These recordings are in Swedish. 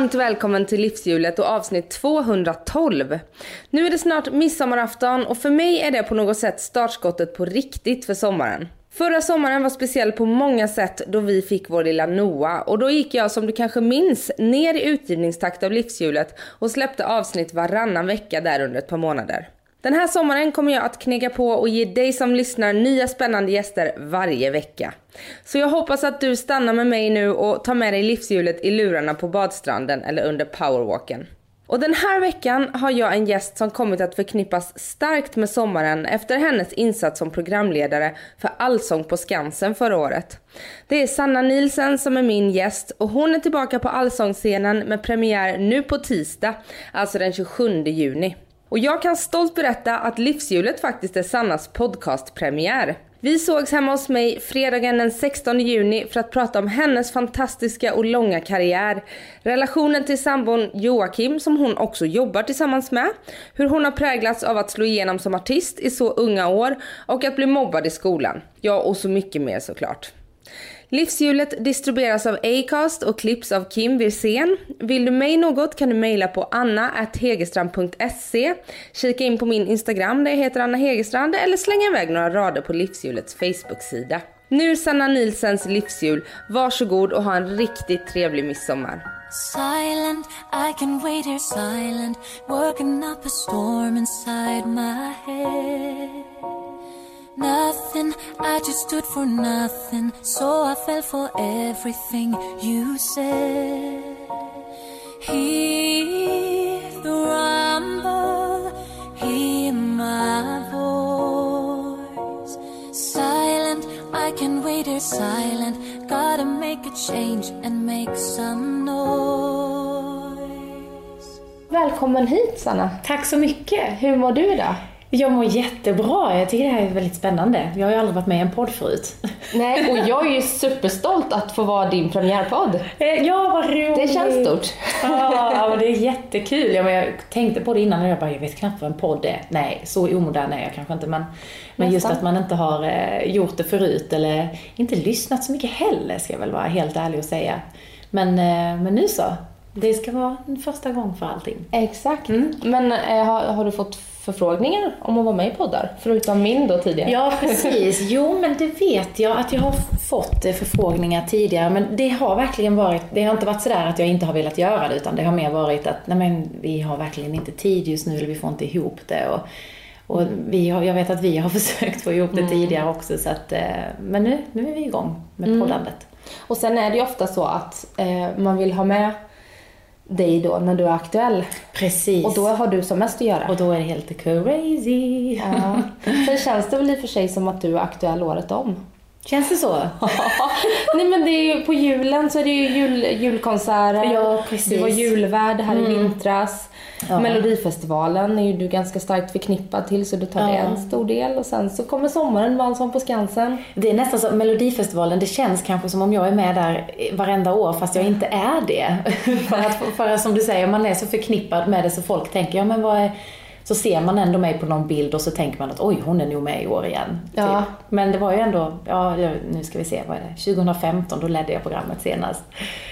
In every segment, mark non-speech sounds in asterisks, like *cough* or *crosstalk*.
Varmt välkommen till Livshjulet och avsnitt 212. Nu är det snart midsommarafton och för mig är det på något sätt startskottet på riktigt för sommaren. Förra sommaren var speciell på många sätt då vi fick vår lilla Noah och då gick jag som du kanske minns ner i utgivningstakt av Livshjulet och släppte avsnitt varannan vecka där under ett par månader. Den här sommaren kommer jag att knega på och ge dig som lyssnar nya spännande gäster varje vecka. Så jag hoppas att du stannar med mig nu och tar med dig livshjulet i lurarna på badstranden eller under powerwalken. Och den här veckan har jag en gäst som kommit att förknippas starkt med sommaren efter hennes insats som programledare för Allsång på Skansen förra året. Det är Sanna Nielsen som är min gäst och hon är tillbaka på Allsångsscenen med premiär nu på tisdag, alltså den 27 juni. Och jag kan stolt berätta att Livshjulet faktiskt är Sannas podcastpremiär. Vi sågs hemma hos mig fredagen den 16 juni för att prata om hennes fantastiska och långa karriär, relationen till sambon Joakim som hon också jobbar tillsammans med, hur hon har präglats av att slå igenom som artist i så unga år och att bli mobbad i skolan. Ja, och så mycket mer såklart. Livshjulet distribueras av Acast och klipps av Kim Wirsén. Vill du mig något kan du mejla på anna.hegerstrand.se, kika in på min Instagram där jag heter Anna Hegerstrand eller slänga iväg några rader på Livshjulets Facebook-sida. Nu Sanna Nilsens livshjul. Varsågod och ha en riktigt trevlig midsommar. Silent, I can wait here silent Working up a storm inside my head Nothing, I just stood for nothing. So I fell for everything you said. Hear the rumble, hear my voice. Silent, I can wait here silent. Gotta make a change and make some noise. Välkommen hit Sanna. Tack så mycket. Hur mår du idag? Jag mår jättebra. Jag tycker det här är väldigt spännande. Jag har ju aldrig varit med i en podd förut. Nej, och *laughs* jag är ju superstolt att få vara din premiärpodd. Eh, ja, vad roligt. Det känns stort. *laughs* Ja, men det är jättekul. Ja, men jag tänkte på det innan och jag bara, jag vet knappt vad en podd är. Nej, så omodern är jag kanske inte. Men, men just att man inte har eh, gjort det förut eller inte lyssnat så mycket heller, ska jag väl vara helt ärlig och säga. Men, eh, men nu så. Det ska vara en första gång för allting. Exakt. Mm. Men har, har du fått förfrågningar om att vara med i poddar? Förutom min då tidigare. Ja, precis. Jo, men det vet jag att jag har fått eh, förfrågningar tidigare. Men det har verkligen varit, det har inte varit sådär att jag inte har velat göra det, utan det har mer varit att, nej men vi har verkligen inte tid just nu, eller vi får inte ihop det. Och, och vi har, jag vet att vi har *laughs* försökt få ihop det mm. tidigare också, så att, eh, men nu, nu är vi igång med mm. poddandet. Och sen är det ju ofta så att eh, man vill ha med dig då när du är aktuell. Precis. Och då har du som mest att göra. Och då är det helt crazy. Ja. Sen känns det väl i och för sig som att du är aktuell året om. Känns det så? *laughs* Nej men det är ju, på julen så är det ju jul, julkonserter. Ja, precis. Du var julvärd här mm. i vintras. Ja. Melodifestivalen är ju du ganska starkt förknippad till så du tar ja. det en stor del. Och sen så kommer sommaren med Allsång på Skansen. Det är nästan så, Melodifestivalen, det känns kanske som om jag är med där varenda år fast jag inte är det. *laughs* för att, för att som du säger, man är så förknippad med det så folk tänker, ja men vad är så ser man ändå mig på någon bild och så tänker man att oj, hon är nog med i år igen. Ja. Typ. Men det var ju ändå, ja nu ska vi se, vad är det, 2015, då ledde jag programmet senast.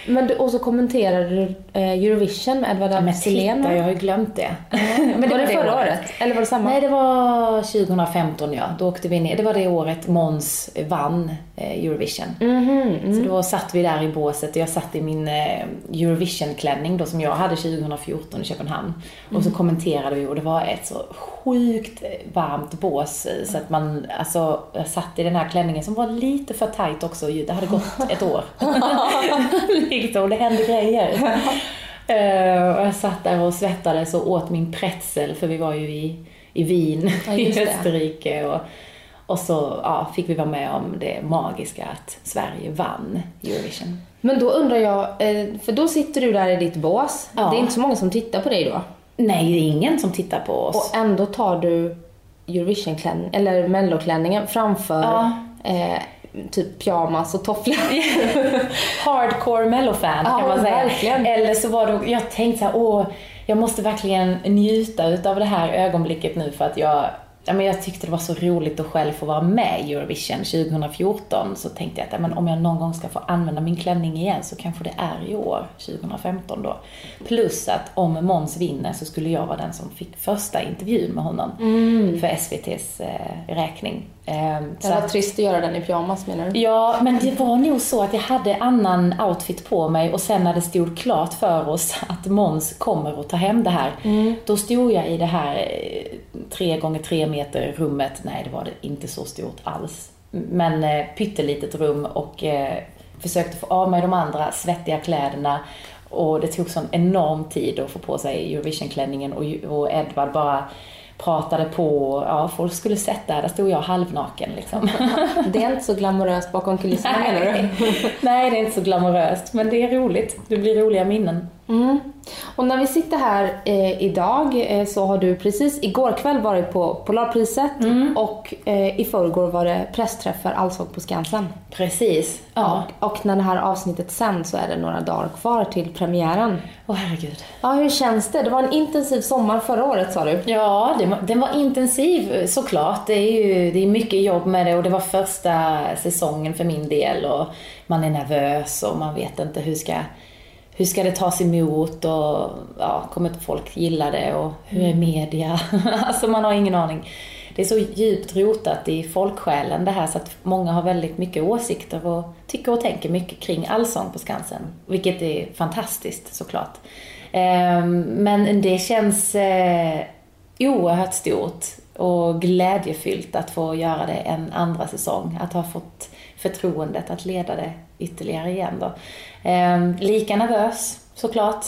Men du, och så kommenterade du eh, Eurovision med Edvard ja, Titta, jag har ju glömt det. *laughs* men det var, var det, förra året? Eller var det samma? Nej, det var 2015 ja. Då åkte vi ner. Det var det året Måns vann Eurovision. Mm -hmm, mm. Så då satt vi där i båset och jag satt i min eh, Eurovision-klänning då som jag hade 2014 i Köpenhamn. Mm. Och så kommenterade vi och det var ett så sjukt varmt bås så att man, alltså, jag satt i den här klänningen som var lite för tight också. Det hade gått ett år. *laughs* och det hände grejer. och jag satt där och svettades och åt min pretzel, för vi var ju i, i Wien ja, i Österrike. Och, och så ja, fick vi vara med om det magiska att Sverige vann Eurovision. Men då undrar jag, eh, för då sitter du där i ditt bås. Ja. Det är inte så många som tittar på dig då? Nej, det är ingen som tittar på oss. Och ändå tar du Eurovision-klänningen, eller melloklänningen framför ja. eh, typ pyjamas och tofflor. *laughs* Hardcore mellofan kan ja, man säga. Verkligen. Eller så var det, jag tänkte så här, åh, jag måste verkligen njuta utav det här ögonblicket nu för att jag ja, men jag tyckte det var så roligt att själv få vara med i Eurovision 2014 så tänkte jag att ja, men om jag någon gång ska få använda min klänning igen så kanske det är i år, 2015 då. Plus att om Måns vinner så skulle jag vara den som fick första intervjun med honom Mm. för SVTs eh, räkning. Eh, Det var trist att göra den i pyjamas menar du? Ja, men det var nog så att jag hade annan outfit på mig och sen när det stod klart för oss att Måns kommer att ta hem det här, då stod jag i det här eh, tre gånger tre meter rummet. Nej, det var det inte så stort alls. Men eh, pyttelitet rum och eh, försökte få av mig de andra svettiga kläderna. Och det tog sån enorm tid att få på sig Eurovision-klänningen och, och Edvard bara pratade på, ja folk skulle sett det där stod jag halvnaken liksom. *laughs* Det är inte så glamoröst bakom kulisserna menar du? Nej. Nej, det är inte så glamoröst, men det är roligt. Det blir roliga minnen. Mm. Och när vi sitter här eh, idag eh, så har du precis igår kväll varit på Polarpriset och eh, i förrgår var det pressträff för Allsång på Skansen. Precis. Ja. Och, och när det här avsnittet sänds så är det några dagar kvar till premiären. Åh herregud. Ja, hur känns det? Det var en intensiv sommar förra året sa du. Ja, det, var- den var intensiv såklart. Det är ju det är mycket jobb med det och det var första säsongen för min del och man är nervös och man vet inte hur ska, hur ska det tas emot och ja, kommer folk gilla det och hur är media? *laughs* alltså man har ingen aning. Det är så djupt rotat i folksjälen det här så att många har väldigt mycket åsikter och tycker och tänker mycket kring Allsång på Skansen. Vilket är fantastiskt såklart. Ehm, Men det känns eh, oerhört stort och glädjefyllt att få göra det en andra säsong. Att ha fått förtroendet att leda det ytterligare igen då. Ehm, lika nervös såklart.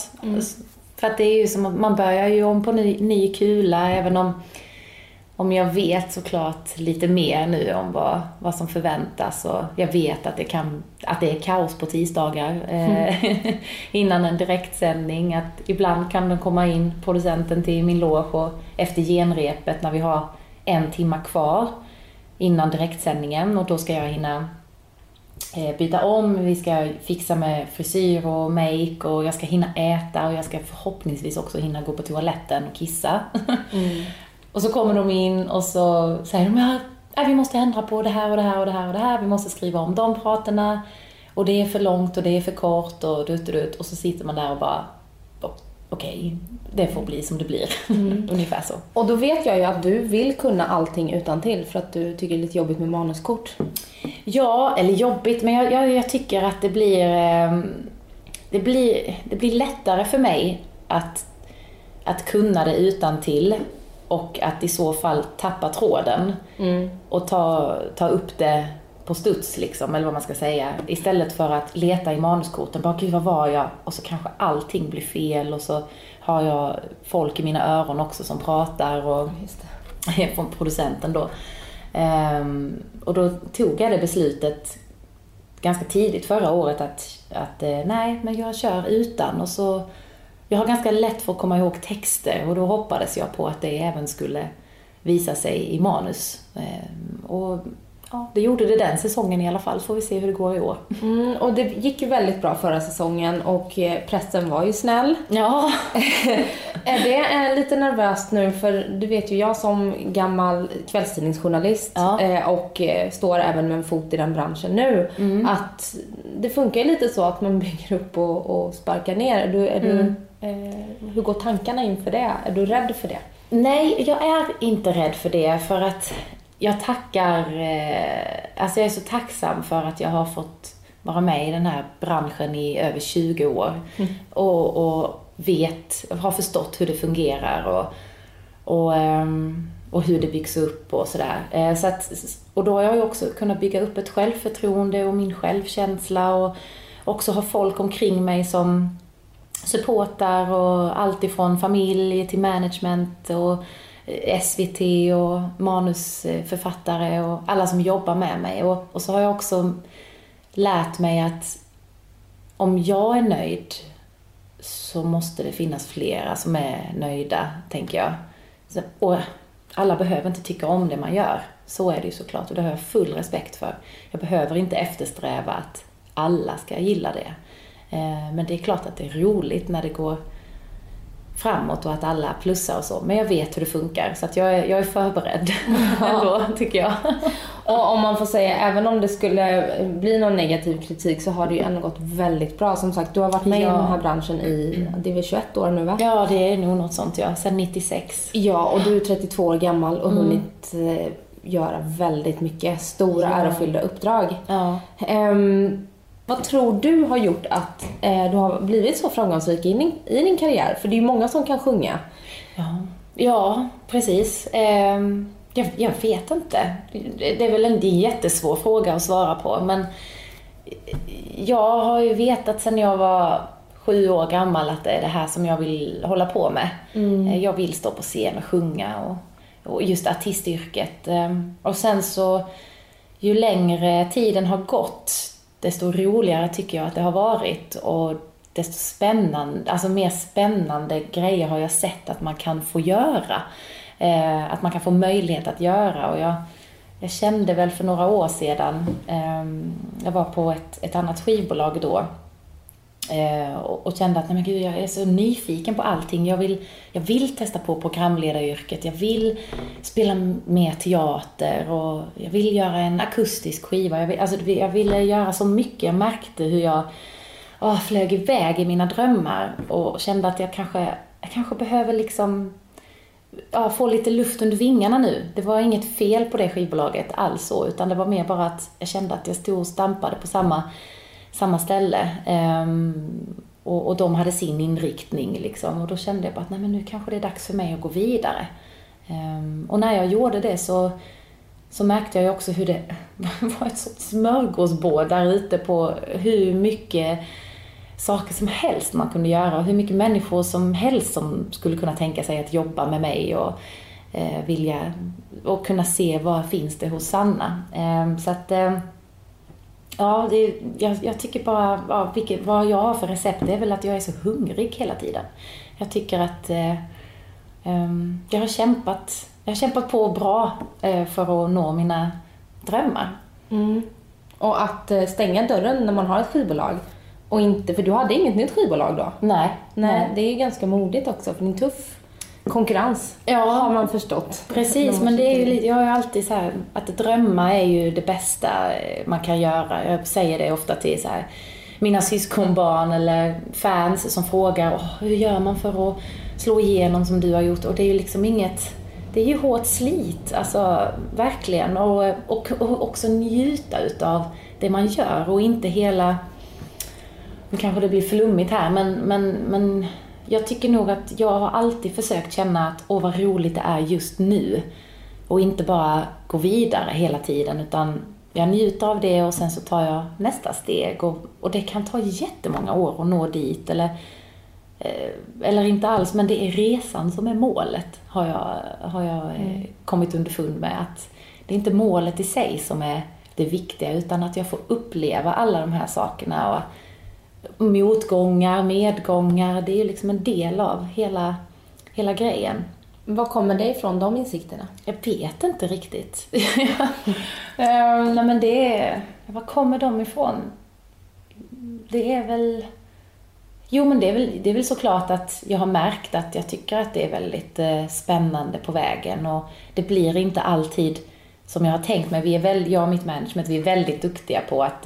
För att det är ju som att man börjar ju om på ny, ny kula även om om jag vet såklart lite mer nu om vad, vad som förväntas och jag vet att det, kan, att det är kaos på tisdagar eh, *laughs* innan en direktsändning. Att ibland kan den komma in, producenten till min loge och efter genrepet när vi har en timma kvar innan direktsändningen och då ska jag hinna byta om, vi ska fixa med frisyr och make och jag ska hinna äta och jag ska förhoppningsvis också hinna gå på toaletten och kissa. *laughs* Och så kommer de in och så säger de ja, ja, vi måste ändra på det här och det här och det här och det här. Vi måste skriva om de praterna. Och det är för långt och det är för kort och dut och dut. Och så sitter man där och bara, "O- okej, det får bli som det blir. *laughs* Ungefär så. Och då vet jag ju att du vill kunna allting utan till för att du tycker det är lite jobbigt med manuskort. Ja, eller jobbigt, men jag, jag, jag tycker att det blir, ehm, det blir, det blir lättare för mig att, att kunna det utan till och att i så fall tappa tråden och ta, ta upp det på studs liksom, eller vad man ska säga. Istället för att leta i manuskorten, bara gud vad var jag? Och så kanske allting blir fel och så har jag folk i mina öron också som pratar och *laughs* från producenten då. Ehm, och då tog jag det beslutet ganska tidigt förra året att, att eh, nej, men jag kör utan och så jag har ganska lätt för att komma ihåg texter och då hoppades jag på att det även skulle visa sig i manus. Ehm, och ja, det gjorde det den säsongen i alla fall, får vi se hur det går i år. Mm, och det gick ju väldigt bra förra säsongen och eh, pressen var ju snäll. Ja, *laughs* Är det eh, lite nervöst nu för du vet ju jag som gammal kvällstidningsjournalist Ja. eh, och står även med en fot i den branschen nu att det funkar ju lite så att man *laughs* bygger upp och, och sparkar ner. Är du, är du, eh, hur går tankarna inför det? Är du rädd för det? Nej, jag är inte rädd för det för att jag tackar, eh, alltså jag är så tacksam för att jag har fått vara med i den här branschen i över 20 år och, och vet, har förstått hur det fungerar och, och, ehm, och hur det byggs upp och sådär. Eh, Så att, och då har jag ju också kunnat bygga upp ett självförtroende och min självkänsla och också ha folk omkring mig som supportar och allt ifrån familj till management och SVT och manusförfattare och alla som jobbar med mig. Och, och så har jag också lärt mig att om jag är nöjd så måste det finnas flera som är nöjda, tänker jag. Och alla behöver inte tycka om det man gör. Så är det ju såklart och det har jag full respekt för. Jag behöver inte eftersträva att alla ska gilla det. Eh, men det är klart att det är roligt när det går framåt och att alla plussar och så. Men jag vet hur det funkar så att jag är, jag är förberedd *laughs* ändå, tycker jag. Och om man får säga, även om det skulle bli någon negativ kritik så har det ju ändå gått väldigt bra. Som sagt, du har varit med Ja. i den här branschen i, det är väl 21 år nu va? Ja, det är nog något sånt ja. Sen 96. Ja, och du är 32 år gammal och hunnit eh, göra väldigt mycket stora Ja. ärofyllda uppdrag. Ja. Ehm, vad tror du har gjort att eh, du har blivit så framgångsrik i din, i din karriär? För det är ju många som kan sjunga. Ja, ja precis. Ehm, jag, jag vet inte. Det är väl en, det är en jättesvår fråga att svara på, men jag har ju vetat sedan jag var sju år gammal att det är det här som jag vill hålla på med. Eh, Jag vill stå på scen och sjunga och, och just artistyrket. Ehm, Och sen så, ju längre tiden har gått, desto roligare tycker jag att det har varit och desto spännande, alltså mer spännande grejer har jag sett att man kan få göra. Eh, att man kan få möjlighet att göra och jag, jag kände väl för några år sedan, eh, jag var på ett, ett annat skivbolag då Eh, och, och kände att nej men gud, jag är så nyfiken på allting. Jag vill, jag vill testa på programledaryrket. Jag vill spela mer teater och jag vill göra en akustisk skiva. Jag, vill, alltså, jag ville göra så mycket. Jag märkte hur jag åh, flög iväg i mina drömmar och kände att jag kanske, jag kanske behöver liksom ja, få lite luft under vingarna nu. Det var inget fel på det skivbolaget alls så, utan det var mer bara att jag kände att jag stod och stampade på samma, samma ställe. Ehm, och, och de hade sin inriktning liksom. Och då kände jag bara att nej, men nu kanske det är dags för mig att gå vidare. Ehm, och när jag gjorde det så, så märkte jag ju också hur det *laughs* var ett sorts smörgåsbord där ute på hur mycket saker som helst man kunde göra och hur mycket människor som helst som skulle kunna tänka sig att jobba med mig och eh, vilja och kunna se vad finns det hos Sanna. Eh, så att eh, ja, det, jag, jag tycker bara ja, vilket, vad jag har för recept det är väl att jag är så hungrig hela tiden. Jag tycker att eh, ehm, jag har kämpat, jag har kämpat på bra eh, för att nå mina drömmar. Mm. Och att eh, stänga dörren när man har ett skivbolag. Och inte, för du hade inget nytt skivbolag då? Nej, Nej, det är ju ganska modigt också för det är en tuff konkurrens. Ja. Har man förstått. Precis, men det är ju jag ju alltid så här, att drömma är ju det bästa eh, man kan göra. Jag säger det ofta till så här, mina syskonbarn eller fans som frågar Åh, hur gör man för att slå igenom som du har gjort? Och det är ju liksom inget, det är ju hårt slit, alltså verkligen. Och, och, och också njuta utav det man gör och inte hela nu kanske det blir flummigt här, men, men, men jag tycker nog att jag har alltid försökt känna att åh vad roligt det är just nu. Och inte bara gå vidare hela tiden, utan jag njuter av det och sen så tar jag nästa steg. Och, och det kan ta jättemånga år att nå dit, eller, eh, eller inte alls, men det är resan som är målet, har jag, har jag eh, kommit underfund med. Att det är inte målet i sig som är det viktiga, utan att jag får uppleva alla de här sakerna. Och, motgångar, medgångar, det är ju liksom en del av hela, hela grejen. Var kommer det ifrån, de insikterna? Jag vet inte riktigt. *laughs* Ehm, nej men det är, var kommer de ifrån? Det är väl, jo men det är väl, det är väl såklart att jag har märkt att jag tycker att det är väldigt eh, spännande på vägen och det blir inte alltid som jag har tänkt mig. Vi är väl, jag och mitt management, vi är väldigt duktiga på att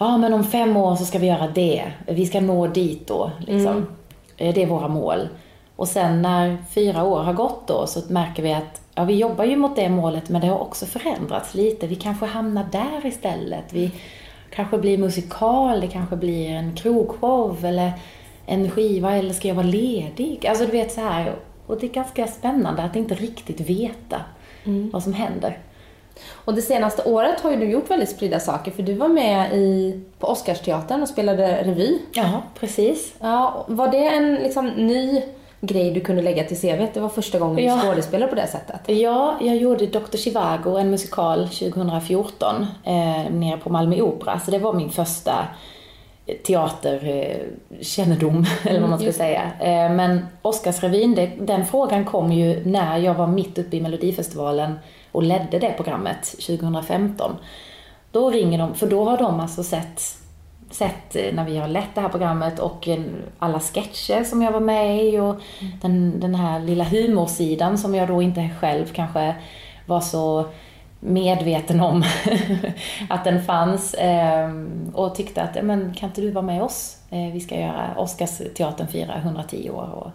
ja men om fem år så ska vi göra det. Vi ska nå dit då, liksom. Eh, Det är våra mål. Och sen när fyra år har gått då så märker vi att ja, vi jobbar ju mot det målet men det har också förändrats lite. Vi kanske hamnar där istället. Vi kanske blir musikal, det kanske blir en krogshow eller en skiva eller ska jag vara ledig? Alltså du vet så här. Och det är ganska spännande att inte riktigt veta vad som händer. Och det senaste året har ju du gjort väldigt spridda saker för du var med i, på Oscarsteatern och spelade revy. Ja, precis. Ja, var det en liksom, ny grej du kunde lägga till CV? Det var första gången Ja. du skådespelade på det sättet. Ja, jag gjorde Dr. Chivago, en musikal 2014 eh, nere på Malmö Opera. Så det var min första teaterkännedom, *laughs* eller vad man ska just säga. Eh, men Oscarsrevyn, det, den frågan kom ju när jag var mitt uppe i Melodifestivalen och ledde det programmet 2015. Då ringer de, för då har de alltså sett sett eh, när vi har lett det här programmet och eh, alla sketcher som jag var med i och den, den här lilla humorsidan som jag då inte själv kanske var så medveten om *laughs* att den fanns ehm, och tyckte att, men kan inte du vara med oss? Eh, vi ska göra, Oscarsteatern fira 110 år och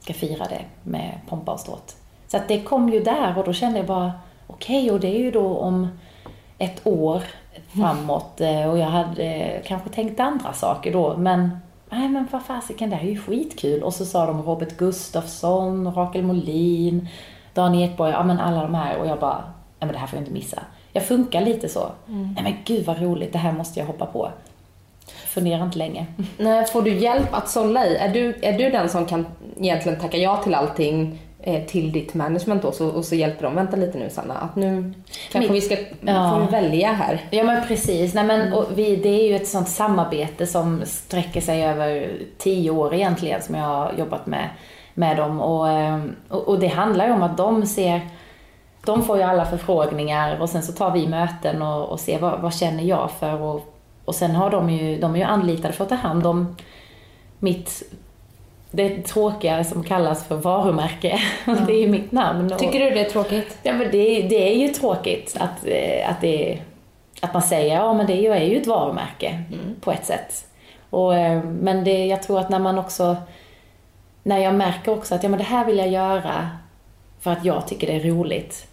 ska fira det med pompa och ståt. Så att det kom ju där och då kände jag bara, okej, okay, och det är ju då om ett år framåt eh, och jag hade kanske tänkt andra saker då, men nej men vad fasiken, det här är ju skitkul. Och så sa de Robert Gustafsson, Rakel Molin, Dan Ekborg, ja men alla de här och jag bara, nej men det här får jag inte missa. Jag funkar lite så. Mm. Nej men gud vad roligt, det här måste jag hoppa på. Fundera inte länge. Nej, får du hjälp att sålla i? Är du, är du den som kan egentligen tacka ja till allting eh, till ditt management då så, och så hjälper de, vänta lite nu Sanna, att nu kanske vi ska ja. får välja här. Ja men precis, Nej, men, och vi, det är ju ett sånt samarbete som sträcker sig över tio år egentligen som jag har jobbat med, med dem och, eh, och, och det handlar ju om att de ser de får ju alla förfrågningar och sen så tar vi möten och, och ser vad, vad känner jag för och, och sen har de ju, de är ju anlitade för att ta hand om mitt det tråkiga som kallas för varumärke. Ja. *laughs* det är ju mitt namn. Tycker du det är tråkigt? Ja, men det, det är ju tråkigt att, eh, att, det, att man säger ja men det är ju ett varumärke mm. på ett sätt. Och, eh, men det, jag tror att när man också, när jag märker också att ja, men det här vill jag göra för att jag tycker det är roligt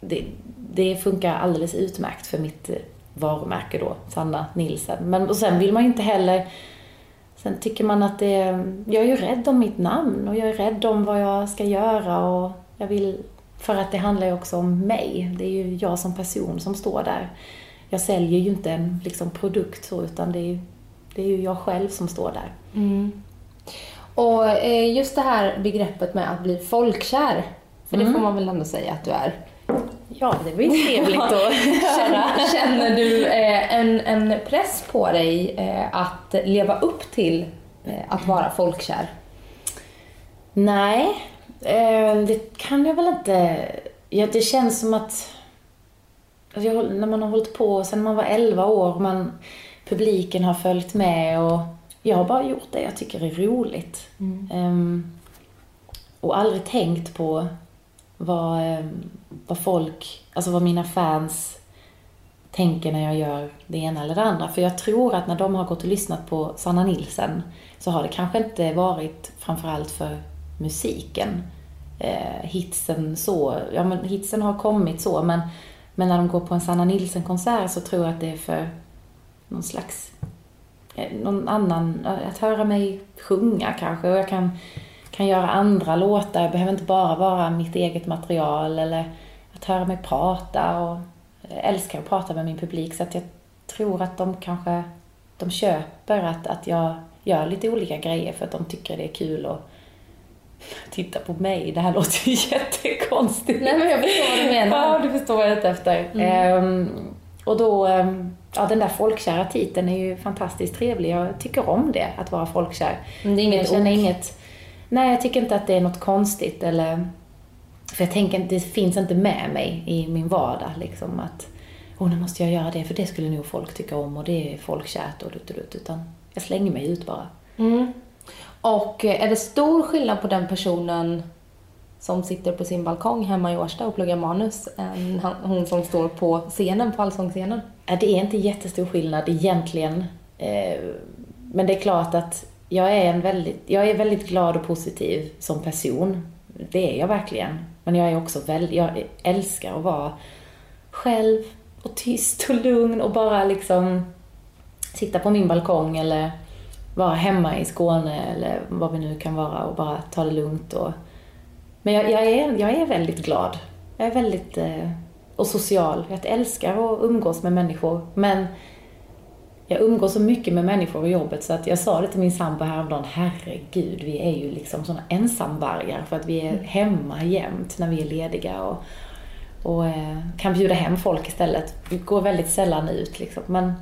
det, det funkar alldeles utmärkt för mitt varumärke då, Sanna Nilsen. Men och sen vill man ju inte heller Sen tycker man att det, jag är ju rädd om mitt namn och jag är rädd om vad jag ska göra och jag vill, för att det handlar ju också om mig. Det är ju jag som person som står där. Jag säljer ju inte en liksom, produkt så, utan det är, ju, det är ju jag själv som står där. Mm. Och eh, just det här begreppet med att bli folkkär, för mm. det får man väl ändå säga att du är. Ja, det blir trevligt att *laughs* höra. Känner du eh, en, en press på dig eh, att leva upp till eh, att vara folkkär? Nej, det kan jag väl inte. Ja, det känns som att alltså jag, när man har hållit på sedan man var 11 år, man, publiken har följt med och jag har bara gjort det jag tycker är roligt. Mm. Um, och aldrig tänkt på vad, eh, vad folk, alltså vad mina fans tänker när jag gör det ena eller det andra. För jag tror att när de har gått och lyssnat på Sanna Nilsen så har det kanske inte varit framförallt för musiken. Eh, hitsen så, ja men hitsen har kommit så men, men när de går på en Sanna Nilsen-konsert så tror jag att det är för någon slags, eh, någon annan, att höra mig sjunga kanske och jag kan kan göra andra låtar. Jag behöver inte bara vara mitt eget material eller att höra mig prata. Och jag älskar att prata med min publik så att jag tror att de kanske de köper att, att jag gör lite olika grejer för att de tycker det är kul att titta på mig. Det här låter ju *laughs* jättekonstigt. Nej men jag förstår vad du menar. Ja, du förstår vad jag är ute efter. Mm. Um, och då, um, ja den där folkkära titeln är ju fantastiskt trevlig. Jag tycker om det, att vara folkkär. Men det är inget jag känner inget Nej, jag tycker inte att det är något konstigt eller... För jag tänker det finns inte med mig i min vardag liksom att Åh, nu måste jag göra det för det skulle nog folk tycka om och det är folkkärt och dutt, dutt, utan jag slänger mig ut bara. Mm. Och eh, är det stor skillnad på den personen som sitter på sin balkong hemma i Årsta och pluggar manus än hon som står på scenen, på allsångsscenen? Det är inte jättestor skillnad egentligen. Eh, men det är klart att jag är, en väldigt, jag är väldigt glad och positiv som person. Det är jag verkligen. Men jag är också väldigt, jag älskar att vara själv och tyst och lugn och bara liksom sitta på min balkong eller vara hemma i Skåne eller vad vi nu kan vara och bara ta det lugnt. Och... Men jag, jag, är, jag är väldigt glad. Jag är väldigt... Eh, och social. Jag älskar att umgås med människor. Men jag umgås så mycket med människor i jobbet så att jag sa det till min sambo häromdagen, herregud, vi är ju liksom sådana ensamvargar för att vi är mm. hemma jämt när vi är lediga och, och eh, kan bjuda hem folk istället. Vi går väldigt sällan ut liksom. Men,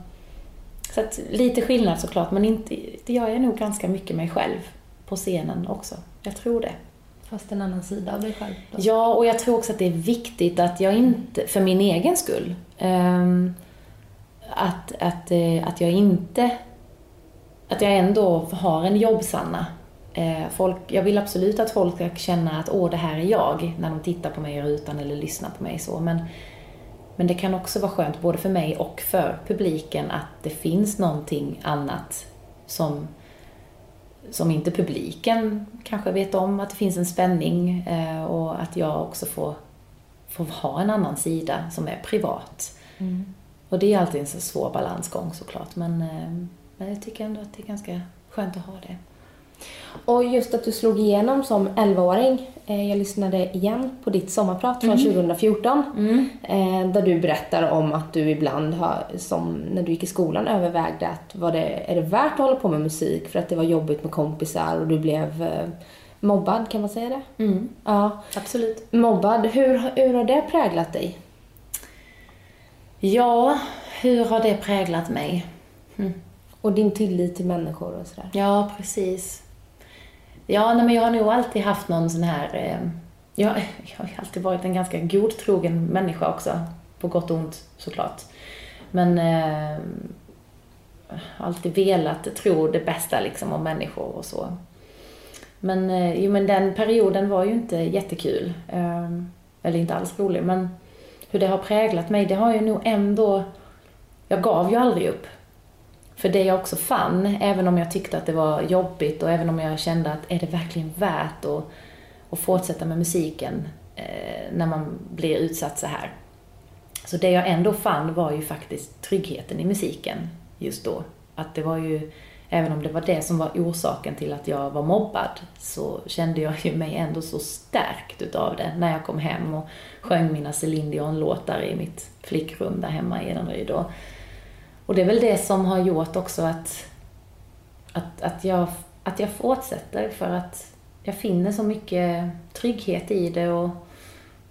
så att, lite skillnad såklart, men inte, jag är nog ganska mycket mig själv på scenen också. Jag tror det. Fast en annan sida av dig själv? Då. Ja, och jag tror också att det är viktigt att jag inte, för min egen skull, um, att, att, eh, att jag inte att jag ändå har en jobbsanna. Eh, folk, jag vill absolut att folk ska känna att åh, det här är jag, när de tittar på mig i rutan eller lyssnar på mig så. Men, men det kan också vara skönt, både för mig och för publiken, att det finns någonting annat som, som inte publiken kanske vet om, att det finns en spänning eh, och att jag också får, får ha en annan sida som är privat. Mm. Och det är alltid en så svår balansgång såklart, men, eh, men jag tycker ändå att det är ganska skönt att ha det. Och just att du slog igenom som 11-åring. Eh, jag lyssnade igen på ditt sommarprat från 2014. Eh, där du berättar om att du ibland har, som när du gick i skolan, övervägde att var det, är det värt att hålla på med musik för att det var jobbigt med kompisar och du blev mobbad, kan man säga det? Mm. Ja. Absolut. Mobbad, hur, hur har det präglat dig? Ja, hur har det präglat mig? Och din tillit till människor och sådär? Ja, precis. Ja, nej, men jag har nog alltid haft någon sån här... Eh, jag, jag har alltid varit en ganska godtrogen människa också. På gott och ont såklart. Men eh, alltid velat tro det bästa liksom om människor och så. Men, eh, jo, men den perioden var ju inte jättekul. Eh, eller inte alls rolig. Men hur det har präglat mig, det har ju nog ändå... Jag gav ju aldrig upp. För det jag också fann, även om jag tyckte att det var jobbigt och även om jag kände att är det verkligen värt att, att fortsätta med musiken eh, när man blir utsatt så här. Så det jag ändå fann var ju faktiskt tryggheten i musiken just då. Att det var ju, även om det var det som var orsaken till att jag var mobbad, så kände jag ju mig ändå så stärkt utav det när jag kom hem och sjöng mina Céline Dion-låtar i mitt flickrum där hemma i Edenryd. Och, och det är väl det som har gjort också att, att, att, jag, att jag fortsätter för att jag finner så mycket trygghet i det och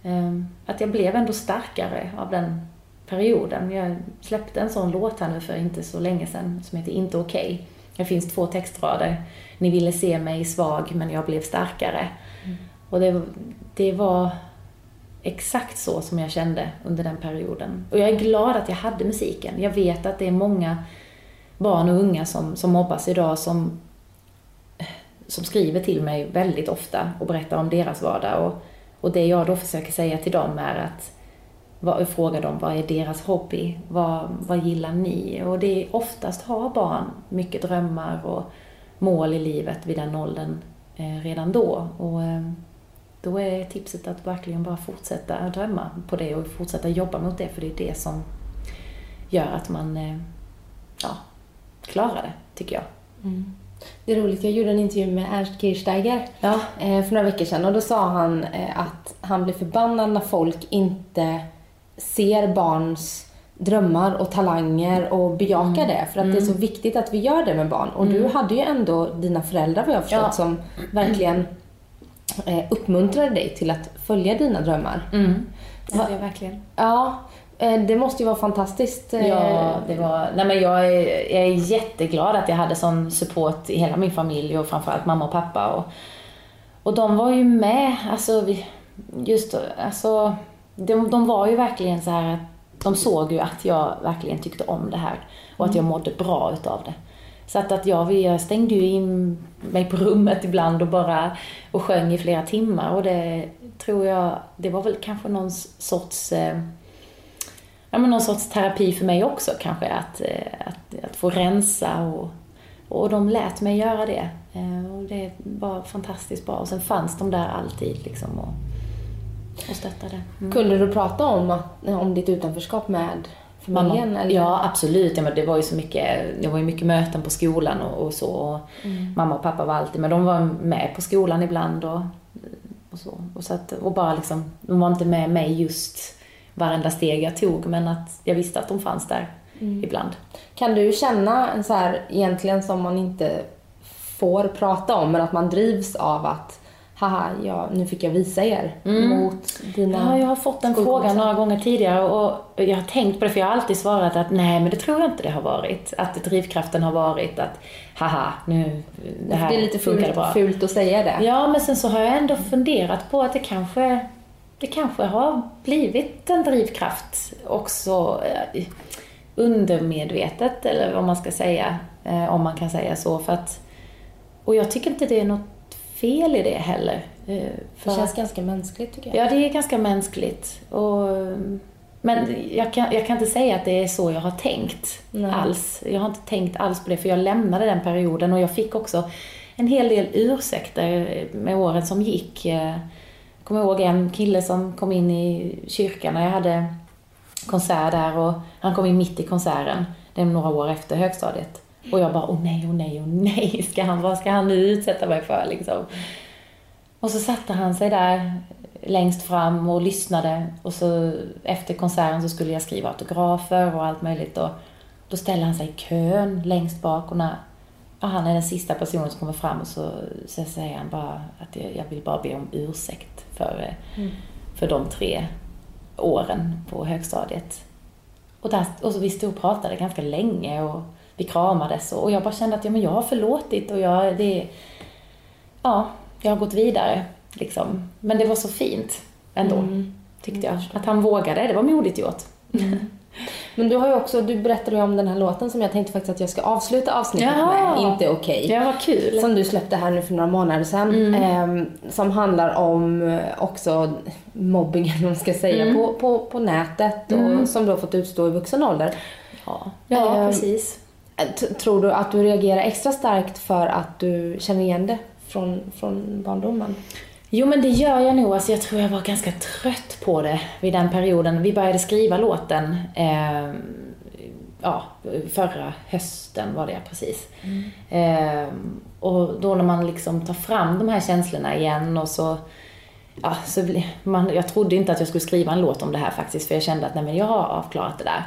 eh, att jag blev ändå starkare av den perioden. Jag släppte en sån låt här nu för inte så länge sedan som heter Inte okej. Okay. Det finns två textrader. Ni ville se mig svag men jag blev starkare. Mm. Och det, det var exakt så som jag kände under den perioden. Och jag är glad att jag hade musiken. Jag vet att det är många barn och unga som, som mobbas idag som, som skriver till mig väldigt ofta och berättar om deras vardag. Och, och det jag då försöker säga till dem är att fråga dem vad är deras hobby? Vad, vad gillar ni? Och det är oftast har barn mycket drömmar och mål i livet vid den åldern eh, redan då. Och, eh, då är tipset att verkligen bara fortsätta drömma på det och fortsätta jobba mot det för det är det som gör att man eh, ja, klarar det, tycker jag. Mm. Det är roligt, jag gjorde en intervju med Ernst Kirchsteiger ja. Eh, för några veckor sedan och då sa han eh, att han blir förbannad när folk inte ser barns drömmar och talanger och bejakar mm. det. För att mm. det är så viktigt att vi gör det med barn. Och mm. du hade ju ändå dina föräldrar vad jag förstått ja. som verkligen eh, uppmuntrade dig till att följa dina drömmar. Mm. Ja, det verkligen. Ja, eh, det måste ju vara fantastiskt. Eh. Ja, det var... Nej men jag är, jag är jätteglad att jag hade sån support i hela min familj och framförallt mamma och pappa. Och, och de var ju med, alltså just, alltså, de, de var ju verkligen så här att de såg ju att jag verkligen tyckte om det här och att jag mm. mådde bra utav det. Så att, att jag, jag stängde ju in mig på rummet ibland och bara och sjöng i flera timmar och det tror jag, det var väl kanske någon sorts eh, ja, men någon sorts terapi för mig också kanske, att, eh, att, att få rensa och, och de lät mig göra det. Eh, och det var fantastiskt bra. Och sen fanns de där alltid liksom och, och stöttade. Mm. Kunde du prata om, om ditt utanförskap med familjen? Mamma, ja, absolut. Ja, men det var ju så mycket, det var ju mycket möten på skolan och, och så. Och mm. Mamma och pappa var alltid, men de var med på skolan ibland och, och så. Och, så att, och bara liksom, de var inte med mig just varenda steg jag tog, men att jag visste att de fanns där mm. ibland. Kan du känna en så här, egentligen som man inte får prata om, men att man drivs av att haha, ja, nu fick jag visa er mm. mot dina Ja, jag har fått den frågan några gånger tidigare och jag har tänkt på det för jag har alltid svarat att nej, men det tror jag inte det har varit. Att drivkraften har varit att haha, nu, det här Det är lite fult, bra. fult att säga det. Ja, men sen så har jag ändå funderat på att det kanske, det kanske har blivit en drivkraft också. undermedvetet, eller vad man ska säga, eh, om man kan säga så. För att, och jag tycker inte det är något fel i det heller. Eh, för det känns ganska mänskligt tycker jag. Ja, det är ganska mänskligt. Och, men jag kan, jag kan inte säga att det är så jag har tänkt Nej. alls. Jag har inte tänkt alls på det, för jag lämnade den perioden och jag fick också en hel del ursäkter med åren som gick. Jag kommer ihåg en kille som kom in i kyrkan när jag hade konsert där och han kom in mitt i konserten. Det är några år efter högstadiet. Och jag bara, åh nej, åh nej, åh nej, *laughs* ska han, vad ska han nu utsätta mig för liksom? Och så satte han sig där längst fram och lyssnade och så efter konserten så skulle jag skriva autografer och allt möjligt och då ställer han sig i kön längst bak och när ja, han är den sista personen som kommer fram och så, så säger han bara att jag, jag vill bara be om ursäkt för, mm. för de tre åren på högstadiet. Och, där, och så vi stod och pratade ganska länge och vi kramades och, och jag bara kände att ja, men jag har förlåtit och jag, det, ja, jag har gått vidare. Liksom. Men det var så fint ändå, mm. tyckte jag. Att han vågade, det var modigt gjort. Mm. Men du har ju också, du berättade ju om den här låten som jag tänkte faktiskt att jag ska avsluta avsnittet Jaha. med, Inte okej. Okay, ja, vad kul. Som du släppte här nu för några månader sedan. Mm. Eh, som handlar om eh, också mobbing, *laughs* eller man ska säga, mm. på, på, på nätet och mm. som du har fått utstå i vuxen ålder. Ja, ja eh, precis. Eh, tror du att du reagerar extra starkt för att du känner igen det från, från barndomen? Jo men det gör jag nog. Alltså, jag tror jag var ganska trött på det vid den perioden. Vi började skriva låten eh, ja, förra hösten var det precis. Mm. Eh, och då när man liksom tar fram de här känslorna igen och så Ja, så man, jag trodde inte att jag skulle skriva en låt om det här faktiskt för jag kände att nej men jag har avklarat det där.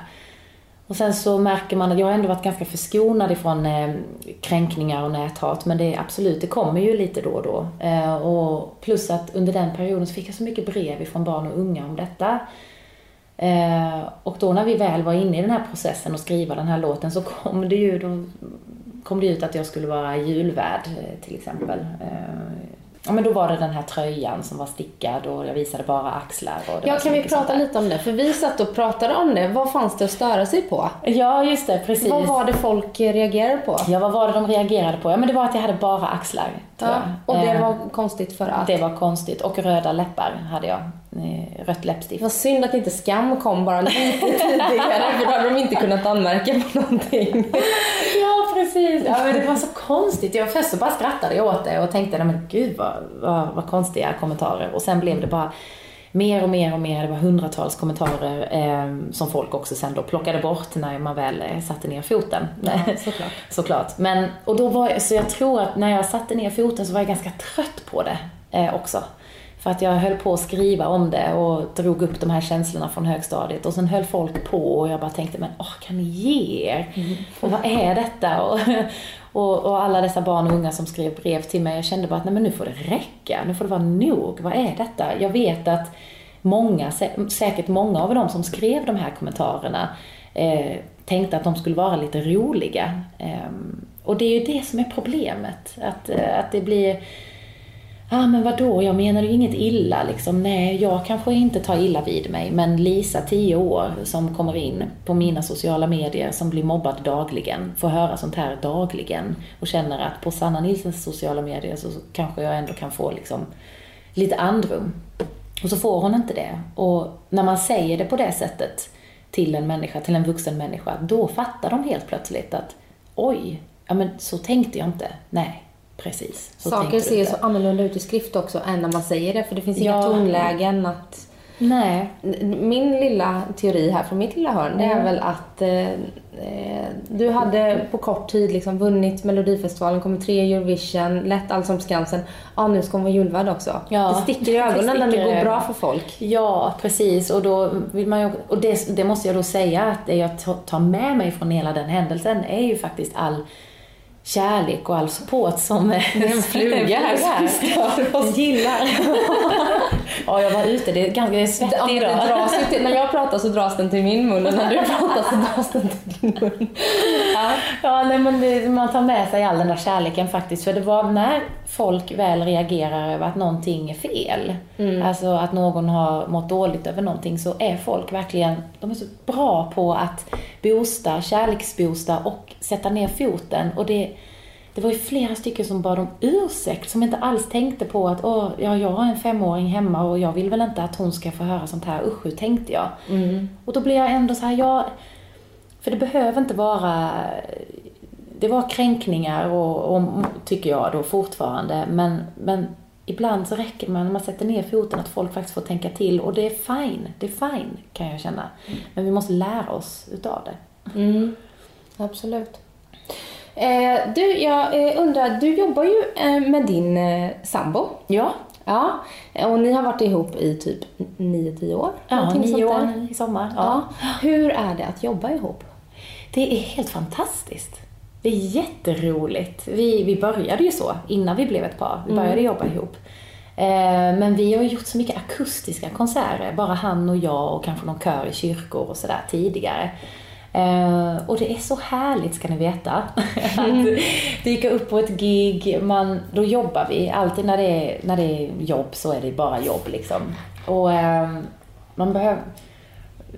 Och sen så märker man att jag har ändå varit ganska förskonad ifrån eh, kränkningar och näthat. Men det är absolut, det kommer ju lite då och då. Eh, och plus att under den perioden så fick jag så mycket brev ifrån barn och unga om detta. Eh, och då när vi väl var inne i den här processen och skriva den här låten så kom det ju då kom det ut att jag skulle vara julvärd eh, till exempel. Eh, Ja men då var det den här tröjan som var stickad och jag visade bara axlar. Och ja, kan vi prata lite om det? För vi satt och pratade om det. Vad fanns det att störa sig på? Ja, just det. Precis. Vad var det folk reagerade på? Ja, vad var det de reagerade på? Ja, men det var att jag hade bara axlar. Ja, och det eh, var konstigt för att? Det var konstigt. Och röda läppar hade jag. Eh, rött läppstift. Vad synd att inte Skam kom bara lite tidigare, för då hade de inte kunnat anmärka på någonting. ja, precis. Ja, men det var så *laughs* konstigt. Jag först så bara skrattade åt det och tänkte, men gud vad, vad, vad konstiga kommentarer. Och sen blev det bara mer och mer och mer, det var hundratals kommentarer eh, som folk också sen då plockade bort när man väl eh, satte ner foten. Ja, *laughs* såklart. såklart. Men, och då var jag, så jag tror att när jag satte ner foten så var jag ganska trött på det eh, också. För att jag höll på att skriva om det och drog upp de här känslorna från högstadiet och sen höll folk på och jag bara tänkte, men åh, kan ni ge er? Mm. Och vad är detta? Och, *laughs* och, och, alla dessa barn och unga som skrev brev till mig, jag kände bara att nej men nu får det räcka, nu får det vara nog, vad är detta? Jag vet att många, säkert många av dem som skrev de här kommentarerna eh, tänkte att de skulle vara lite roliga. Eh, och det är ju det som är problemet, att, eh, att det blir ah, men vadå, jag menar ju inget illa liksom. Nej, jag kanske inte tar illa vid mig, men Lisa, 10 år, som kommer in på mina sociala medier, som blir mobbad dagligen, får höra sånt här dagligen och känner att på Sanna Nilsens sociala medier så, så kanske jag ändå kan få liksom lite andrum. Och så får hon inte det. Och när man säger det på det sättet till en människa, till en vuxen människa, då fattar de helt plötsligt att oj, ja men så tänkte jag inte. Nej, Precis. Saker ser så annorlunda ut i skrift också än när man säger det, för det finns ja. inga tonlägen att... Nej. Min lilla teori här från mitt lilla hörn, det är väl att eh, eh, du hade på kort tid liksom vunnit Melodifestivalen, kommit tre Eurovision, lett Allsång på Skansen. Ja, nu ska hon vara julvärd också. Ja, det sticker i *laughs* ögonen när det går bra för folk. Ja, precis. Och, då vill man ju, och det, det måste jag då säga att det jag tar med mig från hela den händelsen är ju faktiskt all kärlek och all support som en fluga *laughs* här *laughs* gillar. *laughs* ja, jag var ute. Det är ganska det är svettigt ja, idag. Dras till, när jag pratar så dras den till min mun och när du *laughs* pratar så dras den till din mun. Ja, ja nej, men det, man tar med sig all den där kärleken faktiskt. För det var när folk väl reagerar över att någonting är fel, mm. alltså att någon har mått dåligt över någonting, så är folk verkligen, de är så bra på att boosta, kärleksboosta och sätta ner foten. Och det, det var ju flera stycken som bad om ursäkt, som inte alls tänkte på att Åh, ja, jag har en femåring hemma och jag vill väl inte att hon ska få höra sånt här. Usch, tänkte jag. Mm. Och då blir jag ändå så här, ja, för det behöver inte vara det var kränkningar och, och, tycker jag då fortfarande, men, men ibland så räcker det med när man sätter ner foten att folk faktiskt får tänka till och det är fine, det är fine kan jag känna. Mm. Men vi måste lära oss utav det. Mm. Absolut. Eh, du, jag eh, undrar, du jobbar ju eh, med din sambo. Ja. Ja, och ni har varit ihop i typ 9-10 år? Ja, 9 år i sommar. Ja. ja. Hur är det att jobba ihop? Det är helt fantastiskt. Det är jätteroligt. Vi, vi började ju så innan vi blev ett par. Vi började mm. jobba ihop. Men vi har gjort så mycket akustiska konserter, bara han och jag och kanske någon kör i kyrkor och sådär tidigare. Eh, och det är så härligt ska ni veta. *laughs* att dyka upp på ett gig, man, då jobbar vi. Alltid när det, är, när det är jobb så är det bara jobb liksom. Och ehm, man behöver,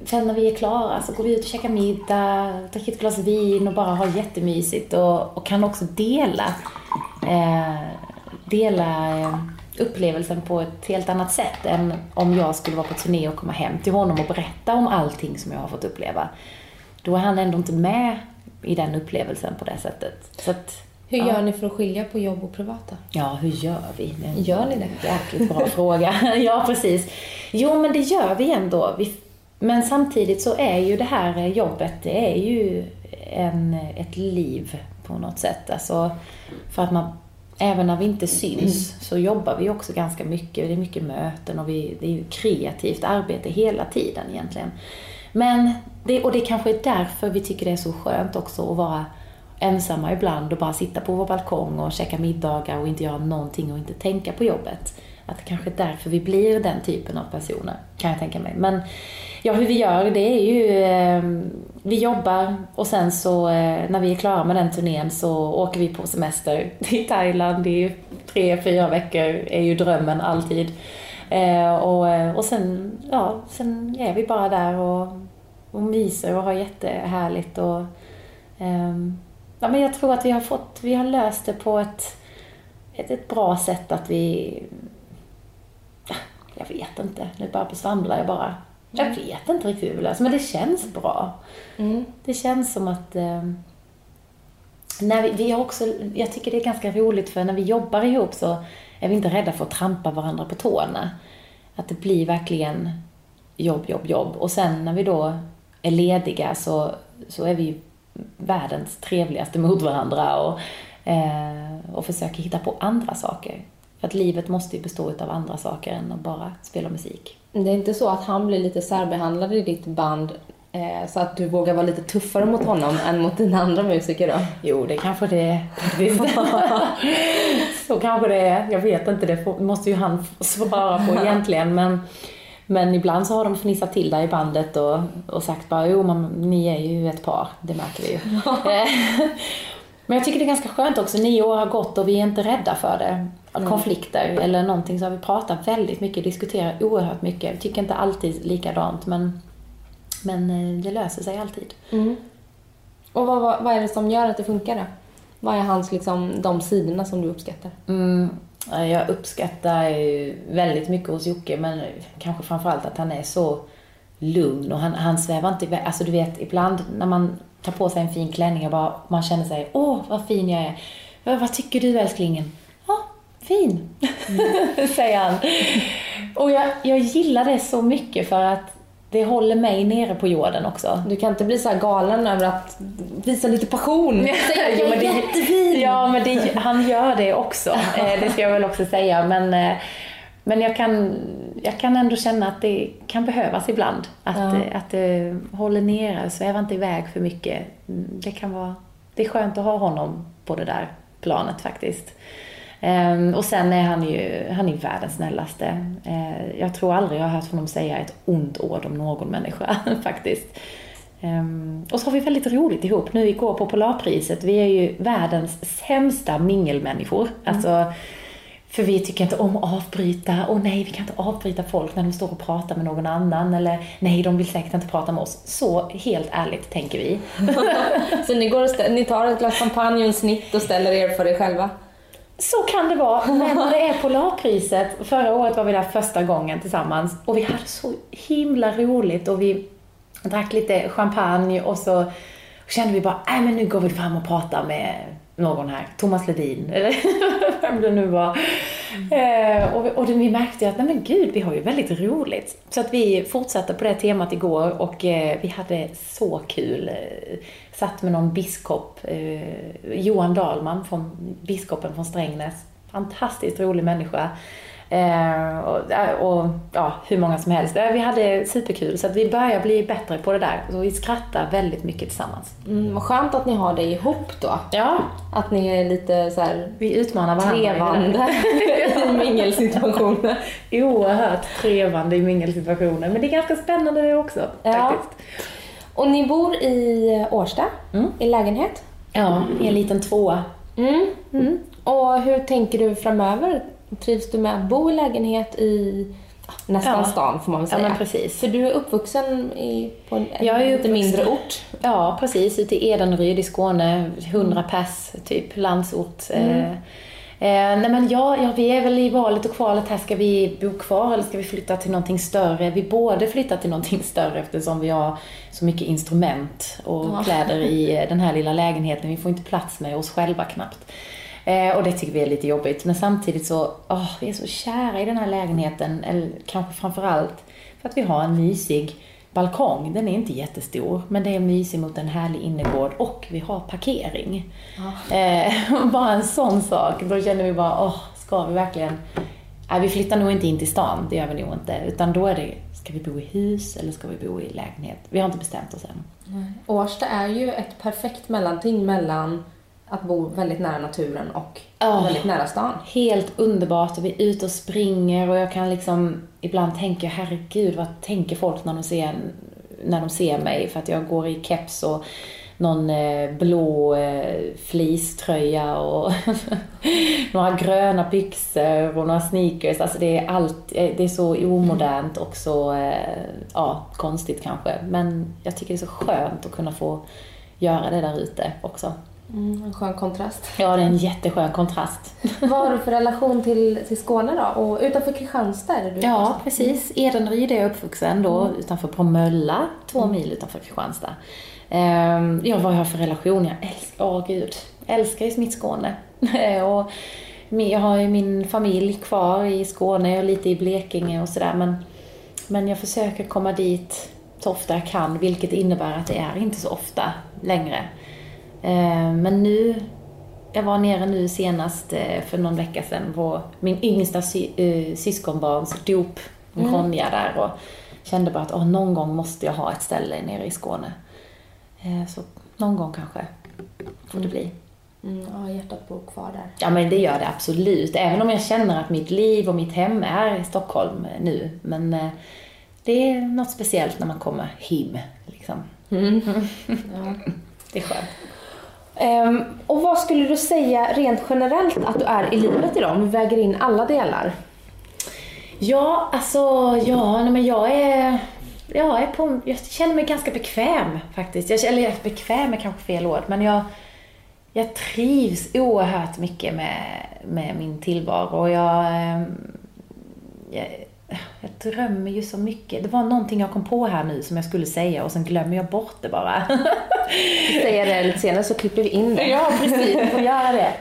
sen när vi är klara så går vi ut och käkar middag, dricker ett glas vin och bara har jättemysigt och, och kan också dela, eh, dela ehm, upplevelsen på ett helt annat sätt än om jag skulle vara på turné och komma hem till honom och berätta om allting som jag har fått uppleva då är han ändå inte med i den upplevelsen på det sättet. Så att, hur gör ja. ni för att skilja på jobb och privata? Ja, hur gör vi? Gör ni det? Jäkligt bra fråga. *laughs* ja, precis. Jo, men det gör vi ändå. Vi, men samtidigt så är ju det här jobbet, det är ju en, ett liv på något sätt. Alltså, för att man, även när vi inte syns mm. så jobbar vi också ganska mycket. Det är mycket möten och vi, det är ju kreativt arbete hela tiden egentligen. Men, det, och det kanske är därför vi tycker det är så skönt också att vara ensamma ibland och bara sitta på vår balkong och käka middagar och inte göra någonting och inte tänka på jobbet. Att det kanske är därför vi blir den typen av personer, kan jag tänka mig. Men ja, hur vi gör, det är ju... Eh, vi jobbar och sen så eh, när vi är klara med den turnén så åker vi på semester till Thailand i tre, fyra veckor, är ju drömmen alltid. Eh, och, eh, och sen, ja, sen är vi bara där och, och myser och har jättehärligt. Och, eh, ja, men jag tror att vi har, fått, vi har löst det på ett, ett, ett bra sätt att vi... Ja, *laughs* jag vet inte, nu bara besvamlar jag bara. Jag mm. vet inte riktigt hur vi löser men det känns bra. Mm. Det känns som att eh, när vi, vi har också, jag tycker det är ganska roligt för när vi jobbar ihop så är vi inte rädda för att trampa varandra på tårna. Att det blir verkligen jobb, jobb, jobb. Och sen när vi då är lediga så, så är vi världens trevligaste mot varandra och, eh, och försöker hitta på andra saker. För att livet måste ju bestå av andra saker än att bara spela musik. Det är inte så att han blir lite särbehandlad i ditt band så att du vågar vara lite tuffare mot honom än mot dina andra musiker då? Jo, det kanske det är. *laughs* så kanske det är. Jag vet inte, det måste ju han svara på egentligen. Men, men ibland så har de fnissat till där i bandet och, och sagt bara, jo men ni är ju ett par, det märker vi ju. *laughs* Eh, men jag tycker det är ganska skönt också, nio år har gått och vi är inte rädda för det. Konflikter mm. eller någonting så har vi pratat väldigt mycket, diskuterat oerhört mycket. Vi tycker inte alltid likadant men men eh, det löser sig alltid. Mm. Och vad, vad, vad, är det som gör att det funkar då? Vad är hans, liksom, de sidorna som du uppskattar? Mm. Jag uppskattar väldigt mycket hos Jocke, men kanske framförallt att han är så lugn och han, han svävar inte iväg. Alltså du vet, ibland när man tar på sig en fin klänning och bara, man känner sig, åh vad fin jag är. Vad, vad tycker du älsklingen? Ja, fin, mm. *laughs* säger han. Och jag, jag gillar det så mycket för att det håller mig nere på jorden också. Du kan inte bli så galen över att visa lite passion. Säga *laughs* jo, men det, jättefin! Ja, men det, han gör det också. Eh, det ska jag väl också säga. Men, eh, men jag, kan, jag kan ändå känna att det kan behövas ibland. Att, ja. Eh, att det håller nere, svävar inte iväg för mycket. Mm, det kan vara, det är skönt att ha honom på det där planet faktiskt. Um, och sen är han ju, han är världens snällaste. Uh, jag tror aldrig jag har hört honom säga ett ont ord om någon människa *laughs* faktiskt. Ehm, och så har vi väldigt roligt ihop. Nu igår på Polarpriset, vi är ju världens sämsta mingelmänniskor. Alltså, för vi tycker inte om att avbryta. Åh nej, vi kan inte avbryta folk när de står och pratar med någon annan. Eller nej, de vill säkert inte prata med oss. Så helt ärligt tänker vi. *laughs* Så ni, går och stä- ni tar ett glas champagne och en snitt och ställer er för er själva? Så kan det vara. Men när det är Polarpriset, förra året var vi där första gången tillsammans och vi hade så himla roligt och vi drack lite champagne och så kände vi bara, nej men nu går vi fram och pratar med någon här, Thomas Ledin eller *laughs* vem det nu var. Eh, och vi, och vi märkte ju att, nej men gud, vi har ju väldigt roligt. Så att vi fortsatte på det temat igår och eh, vi hade så kul. Eh, satt med någon biskop, eh, Johan Dahlman, från, biskopen från Strängnäs. Fantastiskt rolig människa. Eh, och, eh, och ja, hur många som helst. Eh, Vi hade superkul så vi börjar bli bättre på det där. Så vi skrattar väldigt mycket tillsammans. Mm, vad skönt att ni har det ihop då. Ja, Att ni är lite så här vi utmanar varandra. trevande *laughs* i mingelsituationer. Oerhört trevande i mingelsituationer. Men det är ganska spännande det också Ja. faktiskt. Och ni bor i Årsta, Mm. i lägenhet. Ja, i en liten tvåa. Mm. Mm. Och hur tänker du framöver? Trivs du med att bo i lägenhet i ja, nästan Ja. stan får man väl Ja, säga? men precis. För du är uppvuxen i, på en Jag är lite mindre ort. Ja, precis. Ute i Edenryd i Skåne. 100 pers, typ. Landsort. Eh, eh, nej men ja, ja, vi är väl i valet och kvalet här. Ska vi bo kvar eller ska vi flytta till någonting större? Vi borde flytta till någonting *laughs* större eftersom vi har så mycket instrument och Ja. kläder i eh, den här lilla lägenheten. Vi får inte plats med oss själva knappt. Eh, och det tycker vi är lite jobbigt. Men samtidigt så, åh, vi är så kära i den här lägenheten. Eller kanske framförallt för att vi har en mysig balkong. Den är inte jättestor, men det är mysig mot en härlig innergård och vi har parkering. Eh, *laughs* bara en sån sak. Då känner vi bara, åh, ska vi verkligen... Nej, vi flyttar nog inte in till stan, det gör vi nog inte. Utan då är det, ska vi bo i hus eller ska vi bo i lägenhet? Vi har inte bestämt oss än. Årsta är ju ett perfekt mellanting mellan att bo väldigt nära naturen och Ja. väldigt nära stan. Helt underbart och vi är ute och springer och jag kan liksom ibland tänka, herregud vad tänker folk när de ser, när de ser mig? För att jag går i keps och någon eh, blå eh, fleecetröja och *laughs* några gröna byxor och några sneakers. Alltså det är allt, eh, det är så omodernt och så, ja, konstigt kanske. Men jag tycker det är så skönt att kunna få göra det där ute också. Mm, en skön kontrast. Ja, det är en jätteskön kontrast. *laughs* Vad har du för relation till, till Skåne då? Och utanför Kristianstad är du Ja, precis. Edenryd är jag uppvuxen då, utanför Bromölla, två mil utanför Kristianstad. Ehm, ja, vad jag har för relation? Jag älskar, åh gud, jag älskar ju mitt Skåne. *laughs* och jag har ju min familj kvar i Skåne, är lite i Blekinge och sådär, men, men jag försöker komma dit så ofta jag kan, vilket innebär att det är inte så ofta längre. Ehm, men nu jag var nere nu senast eh, för någon vecka sedan på min yngsta sy eh, syskonbarns dop, en Ronja där och kände bara att åh, någon gång måste jag ha ett ställe nere i Skåne. Eh, så någon gång kanske får det bli. Mm, ja, hjärtat bor kvar där. Ja men det gör det absolut, även om jag känner att mitt liv och mitt hem är i Stockholm eh, nu. Men eh, det är något speciellt när man kommer hem. Liksom. Ja. *laughs* Det är skönt. Um, och vad skulle du säga rent generellt att du är i livet idag? Om vi väger in alla delar. Ja, alltså, ja, nej, men jag är, jag är på, jag känner mig ganska bekväm faktiskt. Jag, eller bekväm är kanske fel ord, men jag, jag trivs oerhört mycket med, med min tillvaro och jag, ehm, jag, jag drömmer ju så mycket. Det var någonting jag kom på här nu som jag skulle säga och sen glömmer jag bort det bara. Säger det lite senare så klipper vi in det. Ja, precis. Du får göra det.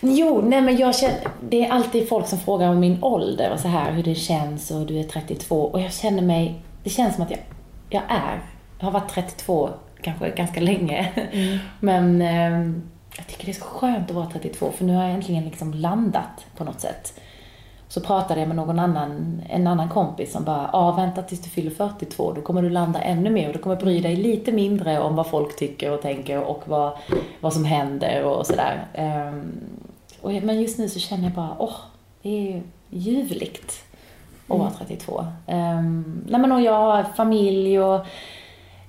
Jo, nej men jag känner, det är alltid folk som frågar om min ålder och så här, hur det känns och du är 32 och jag känner mig, det känns som att jag, jag är, jag har varit 32 kanske ganska länge. Men eh, jag tycker det är så skönt att vara 32 för nu har jag äntligen liksom landat på något sätt. Så pratade jag med någon annan, en annan kompis som bara, ja vänta tills du fyller 42, då kommer du landa ännu mer och du kommer bry dig lite mindre om vad folk tycker och tänker och vad, vad som händer och sådär. Um, men just nu så känner jag bara, åh, det är ju ljuvligt att vara 32. Um, nej men och jag har familj och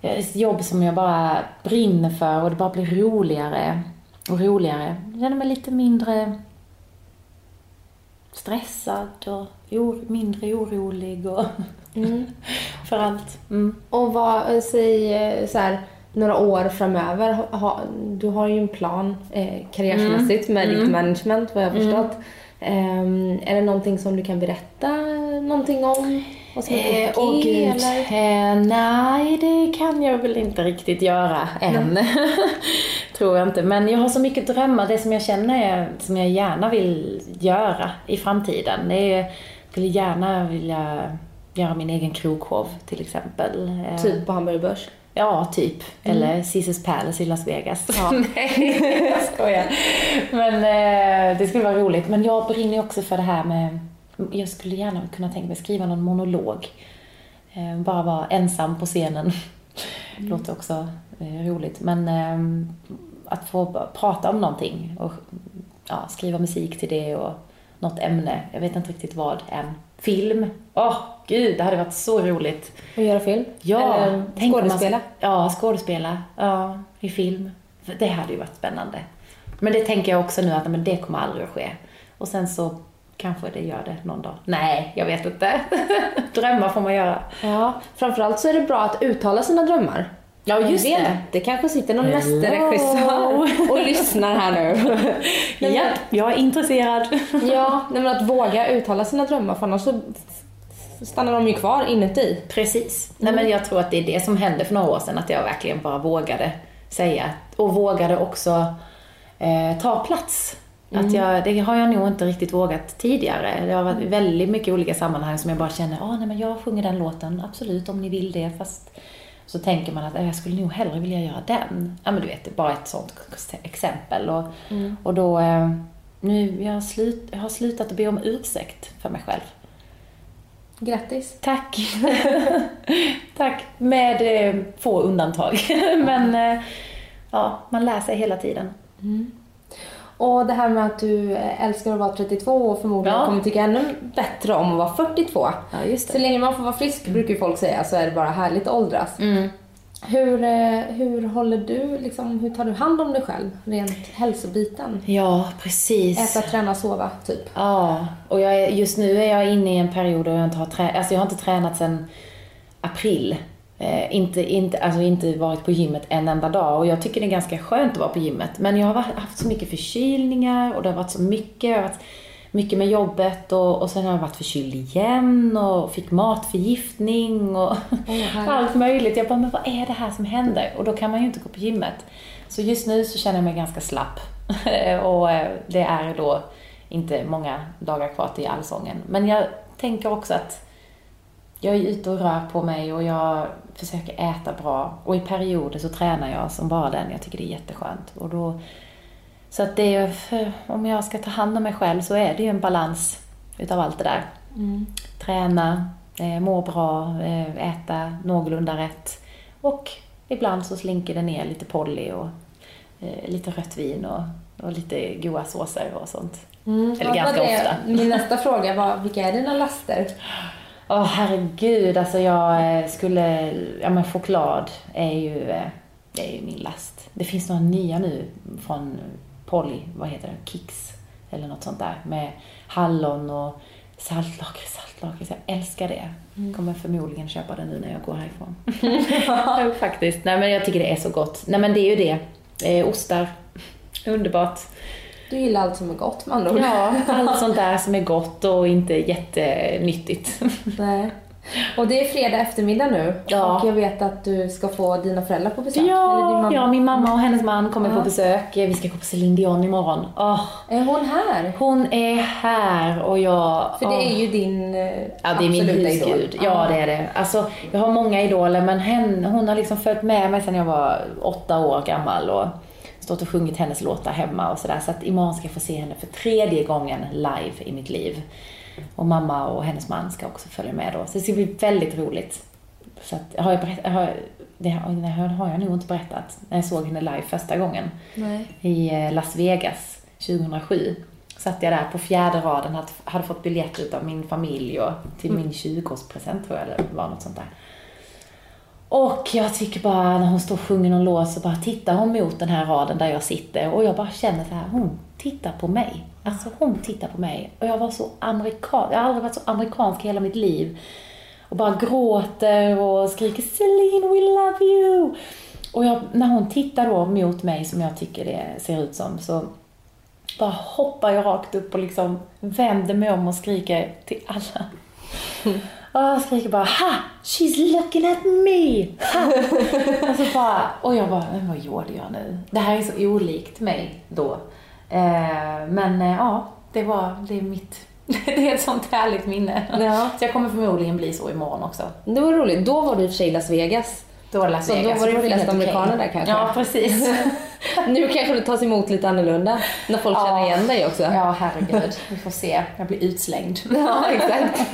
ett jobb som jag bara brinner för och det bara blir roligare och roligare. Jag känner mig lite mindre stressad och or, mindre orolig och *laughs* för allt. Mm. Och vad, säg eh, så här, några år framöver, ha, du har ju en plan eh, karriärsmässigt med ditt management vad jag har förstått. Ehm, är det någonting som du kan berätta någonting om? Vad som är Eh, åh G, gud. Eh, nej, det kan jag väl inte riktigt göra än. *laughs* *laughs* Tror jag inte. Men jag har så mycket drömmar. Det som jag känner är, som jag gärna vill göra i framtiden. Det är, jag skulle gärna vilja göra min egen krogshow till exempel. Eh, Typ på Hamburger Börs? Ja, typ. Eller Caesars Palace i Las Vegas. *laughs* Nej, jag skojar. Men eh, det skulle vara roligt. Men jag brinner också för det här med... Jag skulle gärna kunna tänka mig skriva någon monolog. Eh, bara vara ensam på scenen. Låter också eh, roligt. Men eh, att få prata om någonting och ja, skriva musik till det och något ämne. Jag vet inte riktigt vad än. Film. Åh, gud, det hade varit så roligt. Och göra film? Ja, Eller om man- skådespela? Ja, skådespela. Ja, i film. Det hade ju varit spännande. Men det tänker jag också nu att men det kommer aldrig att ske. Och sen så kanske det gör det någon dag. Nej, jag vet inte. *laughs* Drömmar får man göra. Ja, framförallt så är det bra att uttala sina drömmar. Ja, just det. Det kanske sitter någon mästerregissör och *laughs* lyssnar här nu. Ja, jag är intresserad. *laughs* ja, men att våga uttala sina drömmar för annars så stannar de ju kvar inuti. Precis. Nej, men jag tror att det är det som hände för några år sedan, att jag verkligen bara vågade säga och vågade också eh, ta plats. Att jag, det har jag nog inte riktigt vågat tidigare. Det har varit väldigt mycket olika sammanhang som jag bara känner, ah, nej men jag sjunger den låten, absolut om ni vill det, fast så tänker man att eh, jag skulle nog hellre vilja göra den. Ja men du vet, det är bara ett sånt exempel. Och, och då, eh, nu, jag, har slut, jag har slutat att be om ursäkt för mig själv. Grattis. Tack. *laughs* Tack. Med eh, få undantag. *laughs* Men eh, ja, man lär sig hela tiden. Och det här med att du älskar att vara 32 och förmodligen Ja. kommer tycka ännu bättre om att vara 42. Ja, Så länge man får vara frisk brukar ju folk säga så är det bara härligt att åldras. Mm. Hur, eh, hur håller du, liksom, hur tar du hand om dig själv rent hälsobiten? Ja, precis. Äta, träna, sova, typ. Ja, och jag är, just nu är jag inne i en period då jag inte har tränat, alltså jag har inte tränat sedan april. Eh, inte, inte, alltså inte varit på gymmet en enda dag och jag tycker det är ganska skönt att vara på gymmet. Men jag har haft så mycket förkylningar och det har varit så mycket, varit mycket med jobbet och, och sen har jag varit förkyld igen och fick matförgiftning och herregud. *laughs* allt möjligt. Jag bara, men vad är det här som händer? Och då kan man ju inte gå på gymmet. Så just nu så känner jag mig ganska slapp. *laughs* och eh, det är då inte många dagar kvar till allsången. Men jag tänker också att jag är ute och rör på mig och jag försöker äta bra. Och i perioder så tränar jag som bara den. Jag tycker det är jätteskönt. Och då, så att det är, för, om jag ska ta hand om mig själv så är det ju en balans utav allt det där. Träna, eh, må bra, eh, äta någorlunda rätt. Och ibland så slinker det ner lite Polly och eh, lite rött vin och, och lite goda såser och sånt. Eller Ja, ganska ofta. Min nästa fråga var, vilka är dina laster? *laughs* Åh herregud, alltså jag eh, skulle... Ja men choklad är ju, eh, det är ju min last. Det finns några nya nu från Polly, vad heter det? Kicks eller något sånt där med hallon och saltlakrits, saltlakrits. Jag älskar det. Kommer förmodligen köpa det nu när jag går härifrån. *laughs* Faktiskt. Nej men jag tycker det är så gott. Nej men det är ju det. Eh, ostar. Underbart. Du gillar allt som är gott med andra. Ja, allt sånt där som är gott och inte jättenyttigt. Nej. Och det är fredag eftermiddag nu Ja. och jag vet att du ska få dina föräldrar på besök. Ja, ja, min mamma och hennes man kommer Ja. på besök. Vi ska gå på Céline Dion imorgon. Åh, Är hon här? hon är här och jag... För det åh. är ju din Ja, det är min husgud. idol. Ja, det är det. Alltså, jag har många idoler, men hen, hon har liksom följt med mig sedan jag var åtta år gammal och stått och sjungit hennes låtar hemma och sådär. Så att imorgon ska jag få se henne för tredje gången live i mitt liv. Och mamma och hennes man ska också följa med då. Så det ska bli väldigt roligt. Så att, har jag berättat, har, det har, har jag nog inte berättat när jag såg henne live första gången Nej. i eh, Las Vegas 2007. Satt jag där på fjärde raden, hade, fått biljett av min familj och till min 20-årspresent tror jag det var något sånt där. Och jag tycker bara när hon står och sjunger någon låt så bara tittar hon mot den här raden där jag sitter och jag bara känner så här, hon tittar på mig. Alltså hon tittar på mig. Och jag var så amerikansk, jag har aldrig varit så amerikansk i hela mitt liv. Och bara gråter och skriker Celine we love you. Och jag, när hon tittar då mot mig som jag tycker det ser ut som så bara hoppar jag rakt upp och liksom vänder mig om och skriker till alla. Mm. Och jag skriker bara ha! She's looking at me! Ha! alltså bara, och jag bara, men vad gjorde jag nu? Det här är så olikt mig då. Eh, men eh, ja, det var, det är mitt, *laughs* det är ett sånt härligt minne. Ja. Så jag kommer förmodligen bli så imorgon också. Det var roligt. Då var du i Las Vegas. Då var det Las Så då Vegas. var det flest amerikaner där kanske? Ja, precis. *laughs* Nu kanske det tas emot lite annorlunda. När folk känner Ja. igen dig också. Ja, herregud. Vi får se. Jag blir utslängd. *laughs* Ja, exakt.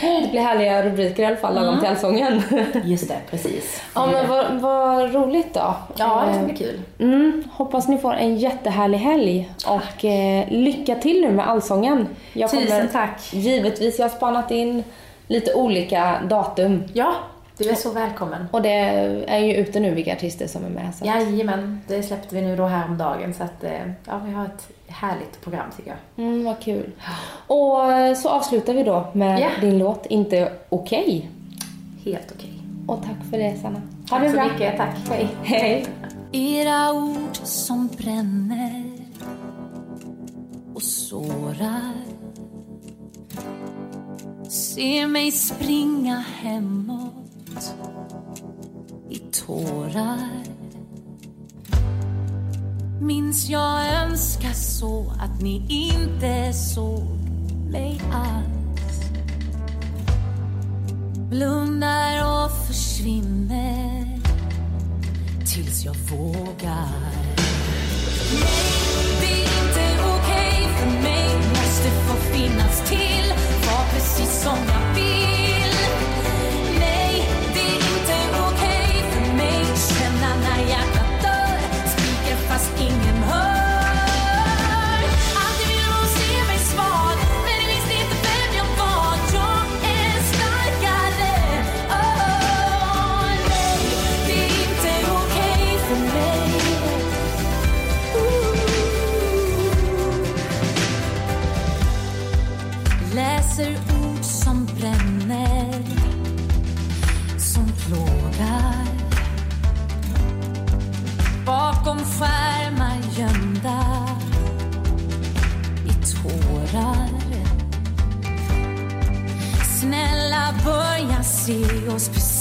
Det blir härliga rubriker i alla fall lagom till allsången. Just det, precis. Ja, men vad, vad roligt då. Ja, det Eh, ska bli kul. Mm, hoppas ni får en jättehärlig helg och eh, lycka till nu med allsången. Jag Tusen tack. Givetvis, jag har spanat in lite olika datum Ja, du är så välkommen. och det är ju ute nu vilka artister som är med. Så. att- Jajamän, det släppte vi nu då häromdagen så att eh, ja, vi har ett härligt program tycker jag. Mm, vad kul. Och eh, så avslutar vi då med Ja. din låt Inte okej. Helt okej. Och tack för det Sanna. Ha Tack det så bra. mycket, tack. Hej. Hej. Era ord som bränner och sårar Ser mig springa hemåt tårar Minns jag önskar så att ni inte såg mig alls Blundar och försvinner tills jag vågar. Nej, det är inte okej för mig. Måste få finnas till, vara precis som jag vill.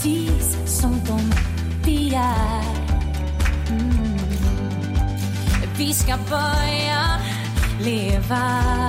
Precis som de begär mm. Vi ska börja leva